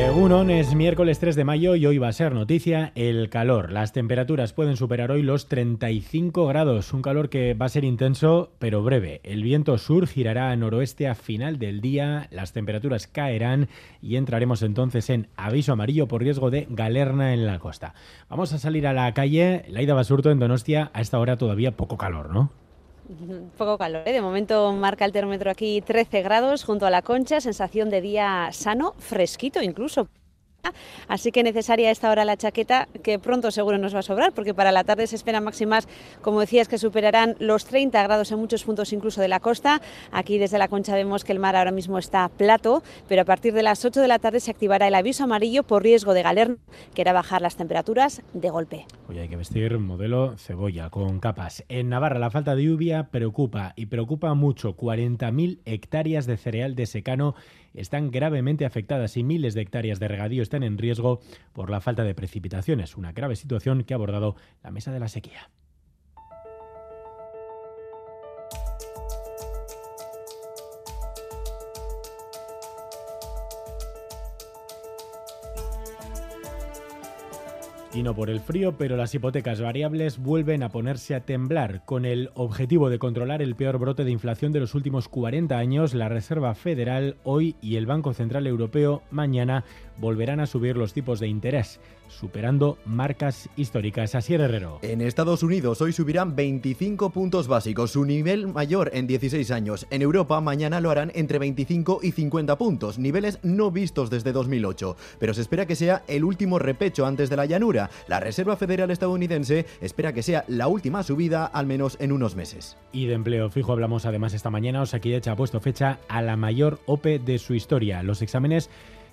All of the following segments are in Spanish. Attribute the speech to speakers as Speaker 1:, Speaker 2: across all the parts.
Speaker 1: Egunon es miércoles 3 de mayo y hoy va a ser noticia el calor. Las temperaturas pueden superar hoy los 35 grados, un calor que va a ser intenso pero breve. El viento sur girará a noroeste a final del día, las temperaturas caerán y entraremos entonces en aviso amarillo por riesgo de galerna en la costa. Vamos a salir a la calle, Laida Basurto en Donostia, a esta hora todavía poco calor, ¿no?
Speaker 2: Poco calor, ¿eh? de momento marca el termómetro aquí 13 grados junto a la concha, sensación de día sano, fresquito incluso. Así que necesaria esta hora la chaqueta, que pronto seguro nos va a sobrar, porque para la tarde se esperan máximas, como decías, que superarán los 30 grados en muchos puntos incluso de la costa. Aquí desde la concha vemos que el mar ahora mismo está plato, pero a partir de las 8 de la tarde se activará el aviso amarillo por riesgo de galerna, que era bajar las temperaturas de golpe.
Speaker 1: Hoy hay que vestir modelo cebolla con capas. En Navarra la falta de lluvia preocupa y preocupa mucho. 40.000 hectáreas de cereal de secano están gravemente afectadas y miles de hectáreas de regadío están en riesgo por la falta de precipitaciones, una grave situación que ha abordado la Mesa de la Sequía. Y no por el frío, pero las hipotecas variables vuelven a ponerse a temblar. Con el objetivo de controlar el peor brote de inflación de los últimos 40 años, la Reserva Federal hoy y el Banco Central Europeo mañana volverán a subir los tipos de interés superando marcas históricas. Así Herrero.
Speaker 3: En Estados Unidos hoy subirán 25 puntos básicos, su nivel mayor en 16 años. En Europa mañana lo harán entre 25 y 50 puntos, niveles no vistos desde 2008. Pero se espera que sea el último repecho antes de la llanura. La Reserva Federal estadounidense espera que sea la última subida al menos en unos meses.
Speaker 1: Y de empleo fijo hablamos además esta mañana. Osakidecha ha puesto fecha a la mayor OPE de su historia. Los exámenes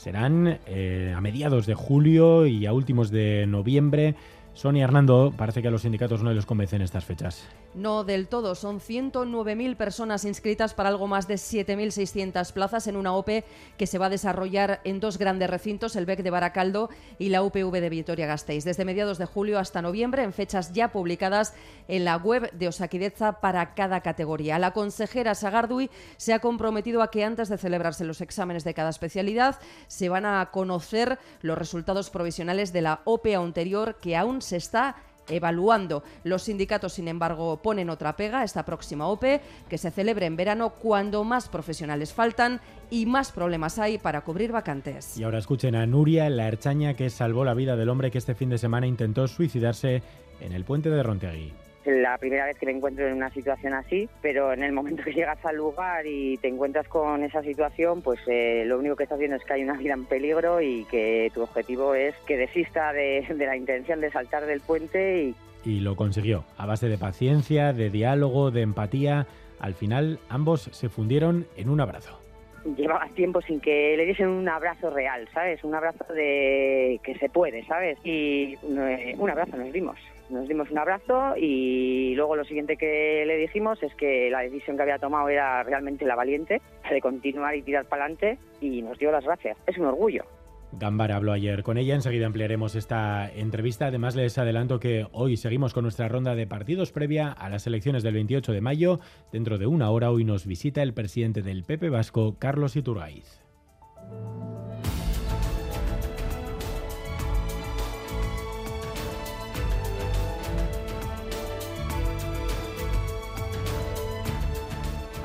Speaker 1: serán eh, a mediados de julio y a últimos de noviembre. Sonia Hernando, parece que a los sindicatos no les convencen estas fechas.
Speaker 4: No del todo, son 109.000 personas inscritas para algo más de 7.600 plazas en una OPE que se va a desarrollar en dos grandes recintos, el BEC de Baracaldo y la UPV de Vitoria-Gasteiz, desde mediados de julio hasta noviembre, en fechas ya publicadas en la web de Osaquideza para cada categoría. La consejera Sagardui se ha comprometido a que antes de celebrarse los exámenes de cada especialidad se van a conocer los resultados provisionales de la OPE anterior que aún se está evaluando. Los sindicatos, sin embargo, ponen otra pega a esta próxima OPE, que se celebre en verano cuando más profesionales faltan y más problemas hay para cubrir vacantes.
Speaker 1: Y ahora escuchen a Nuria, la herchaña que salvó la vida del hombre que este fin de semana intentó suicidarse en el puente de Rontegui
Speaker 5: la primera vez que me encuentro en una situación así, pero en el momento que llegas al lugar y te encuentras con esa situación, pues eh, lo único que estás viendo es que hay una vida en peligro y que tu objetivo es que desista de, la intención de saltar del puente y...
Speaker 1: Y lo consiguió, a base de paciencia, de diálogo, de empatía. Al final, ambos se fundieron en un abrazo
Speaker 5: llevaba tiempo sin que le diesen un abrazo real, ¿sabes? Un abrazo de que se puede, ¿sabes? Y eh, un abrazo nos dimos nos dimos un abrazo y luego lo siguiente que le dijimos es que la decisión que había tomado era realmente la valiente, de continuar y tirar para adelante y nos dio las gracias. Es un orgullo.
Speaker 1: Gambara habló ayer con ella, enseguida ampliaremos esta entrevista. Además, les adelanto que hoy seguimos con nuestra ronda de partidos previa a las elecciones del 28 de mayo. Dentro de una hora hoy nos visita el presidente del PP Vasco, Carlos Iturgaiz.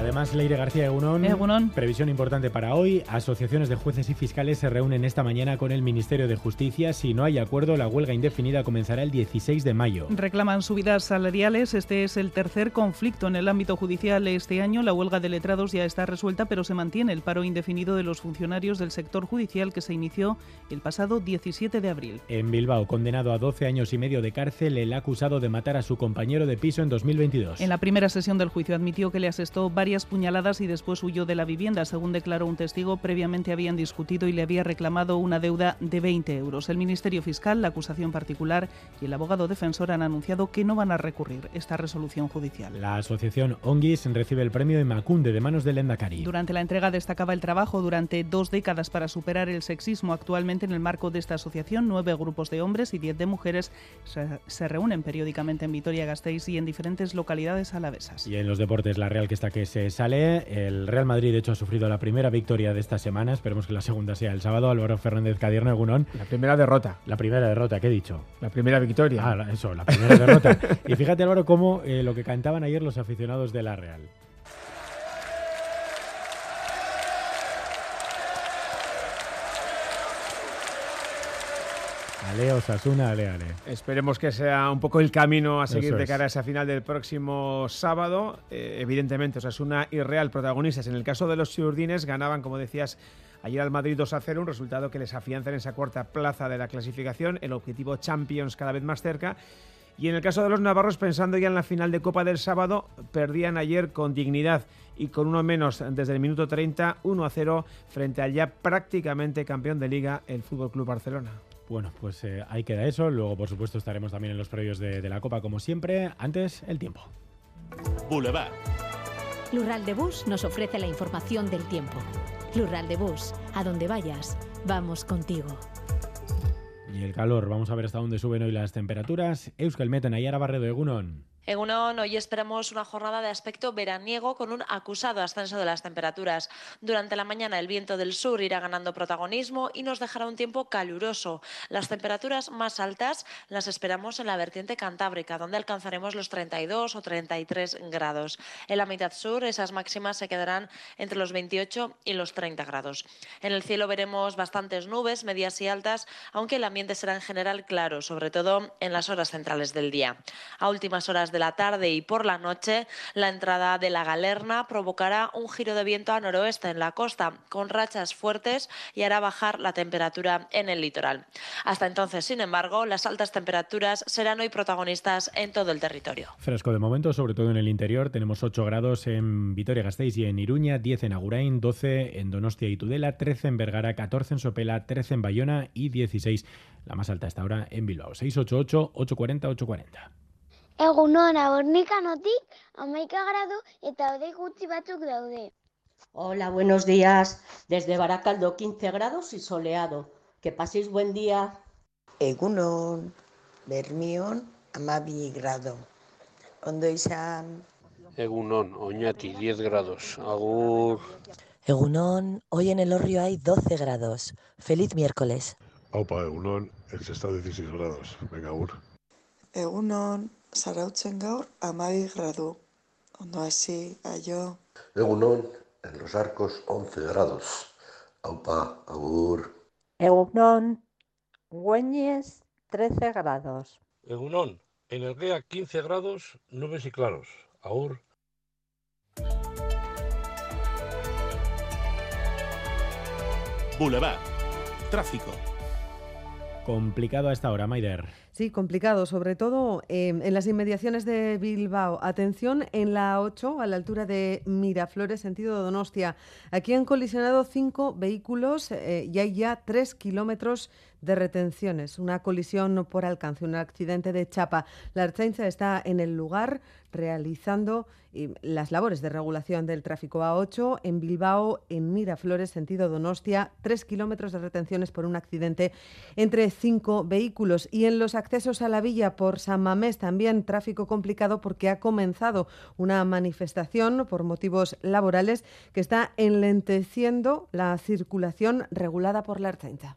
Speaker 1: Además, Leire García Egunon, previsión importante para hoy. Asociaciones de jueces y fiscales se reúnen esta mañana con el Ministerio de Justicia. Si no hay acuerdo, la huelga indefinida comenzará el 16 de mayo.
Speaker 6: Reclaman subidas salariales. Este es el tercer conflicto en el ámbito judicial este año. La huelga de letrados ya está resuelta, pero se mantiene el paro indefinido de los funcionarios del sector judicial que se inició el pasado 17 de abril.
Speaker 1: En Bilbao, condenado a 12 años y medio de cárcel, el acusado de matar a su compañero de piso en 2022.
Speaker 6: En la primera sesión del juicio admitió que le asestó varias varias puñaladas y después huyó de la vivienda. Según declaró un testigo, previamente habían discutido y le había reclamado una deuda de 20 euros. El Ministerio Fiscal, la acusación particular y el abogado defensor han anunciado que no van a recurrir esta resolución judicial.
Speaker 1: La asociación Onguis recibe el premio de Macunde de manos de Lendakari.
Speaker 6: Durante la entrega destacaba el trabajo durante dos décadas para superar el sexismo. Actualmente, en el marco de esta asociación, nueve grupos de hombres y diez de mujeres se, se reúnen periódicamente en Vitoria-Gasteiz y en diferentes localidades alavesas.
Speaker 1: Y en los deportes, la Real que está que se sale. El Real Madrid, de hecho, ha sufrido la primera victoria de esta semana. Esperemos que la segunda sea el sábado. Álvaro Fernández Cadierno Egunón.
Speaker 7: La primera derrota.
Speaker 1: La primera derrota, ¿qué he dicho?
Speaker 7: La primera victoria.
Speaker 1: Ah, eso, la primera derrota. y fíjate, Álvaro, cómo eh, lo que cantaban ayer los aficionados de la Real. Osasuna.
Speaker 7: Esperemos que sea un poco el camino a seguir
Speaker 1: Eso
Speaker 7: de cara a esa final del próximo sábado. Eh, evidentemente, Osasuna y Real protagonistas. En el caso de los ciurdines, ganaban, como decías, ayer al Madrid 2 a 0, un resultado que les afianza en esa cuarta plaza de la clasificación, el objetivo Champions cada vez más cerca. Y en el caso de los navarros, pensando ya en la final de Copa del sábado, perdían ayer con dignidad y con uno menos desde el minuto 30, 1 a 0, frente al ya prácticamente campeón de liga, el Fútbol Club Barcelona.
Speaker 1: Bueno, pues eh, ahí queda eso. Luego, por supuesto, estaremos también en los previos de, de la Copa, como siempre. Antes, el tiempo.
Speaker 8: Boulevard.
Speaker 9: Lural de Bus nos ofrece la información del tiempo. Lural de Bus, a donde vayas, vamos contigo.
Speaker 1: Y el calor, vamos a ver hasta dónde suben hoy las temperaturas. Euskalmet en Ayara Barredo Egunon.
Speaker 10: Egunon, hoy esperamos una jornada de aspecto veraniego con un acusado ascenso de las temperaturas. Durante la mañana el viento del sur irá ganando protagonismo y nos dejará un tiempo caluroso. Las temperaturas más altas las esperamos en la vertiente cantábrica, donde alcanzaremos los 32 o 33 grados. En la mitad sur esas máximas se quedarán entre los 28 y los 30 grados. En el cielo veremos bastantes nubes, medias y altas, aunque el ambiente será en general claro, sobre todo en las horas centrales del día. A últimas horas de la tarde y por la noche, la entrada de la galerna provocará un giro de viento a noroeste en la costa, con rachas fuertes y hará bajar la temperatura en el litoral. Hasta entonces, sin embargo, las altas temperaturas serán hoy protagonistas en todo el territorio.
Speaker 1: Fresco de momento, sobre todo en el interior. Tenemos 8 grados en Vitoria-Gasteiz y en Iruña, 10 en Agurain, 12 en Donostia y Tudela, 13 en Vergara, 14 en Sopela, 13 en Bayona y 16, la más alta hasta ahora, en Bilbao. 688-840-840.
Speaker 11: Egunon, abornikanotik amaika gradu eta hodei gutxi batzuk daude.
Speaker 12: Hola, buenos días. Desde Baracaldo, 15 grados y soleado. Que paséis buen día.
Speaker 13: Egunon, Bermion, amabi grado. Ondo izan.
Speaker 14: Egunon, Oñati, 10 grados. Agur.
Speaker 15: Egunon, hoy en el Orrio hay 12 grados. Feliz miércoles.
Speaker 16: Aupa, Egunon, el está 16 grados. Venga, agur.
Speaker 17: Egunon, zarautzen gaur amabi gradu. Ondo hasi, aio.
Speaker 18: Egunon, en los arcos 11 grados. Aupa, agur.
Speaker 19: Egunon, Güeñes 13 grados.
Speaker 8: Egunon, en el GEA 15 grados, nubes y claros. Agur.
Speaker 20: Boulevard. Tráfico.
Speaker 1: Complicado a esta hora, Maider.
Speaker 21: Sí, complicado, sobre todo eh, en las inmediaciones de Bilbao. Atención en la 8, a la altura de Miraflores, sentido Donostia. Aquí han colisionado cinco vehículos eh, y hay ya tres kilómetros de retenciones. Una colisión por alcance, un accidente de chapa. La Ertzaintza está en el lugar realizando eh, las labores de regulación del tráfico A8 en Bilbao, en Miraflores, sentido Donostia. Tres kilómetros de retenciones por un accidente entre cinco vehículos. Y en los accesos a la villa por San Mamés también tráfico complicado porque ha comenzado una manifestación por motivos laborales que está enlenteciendo la circulación regulada por la Ertzaintza.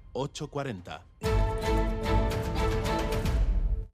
Speaker 20: 840.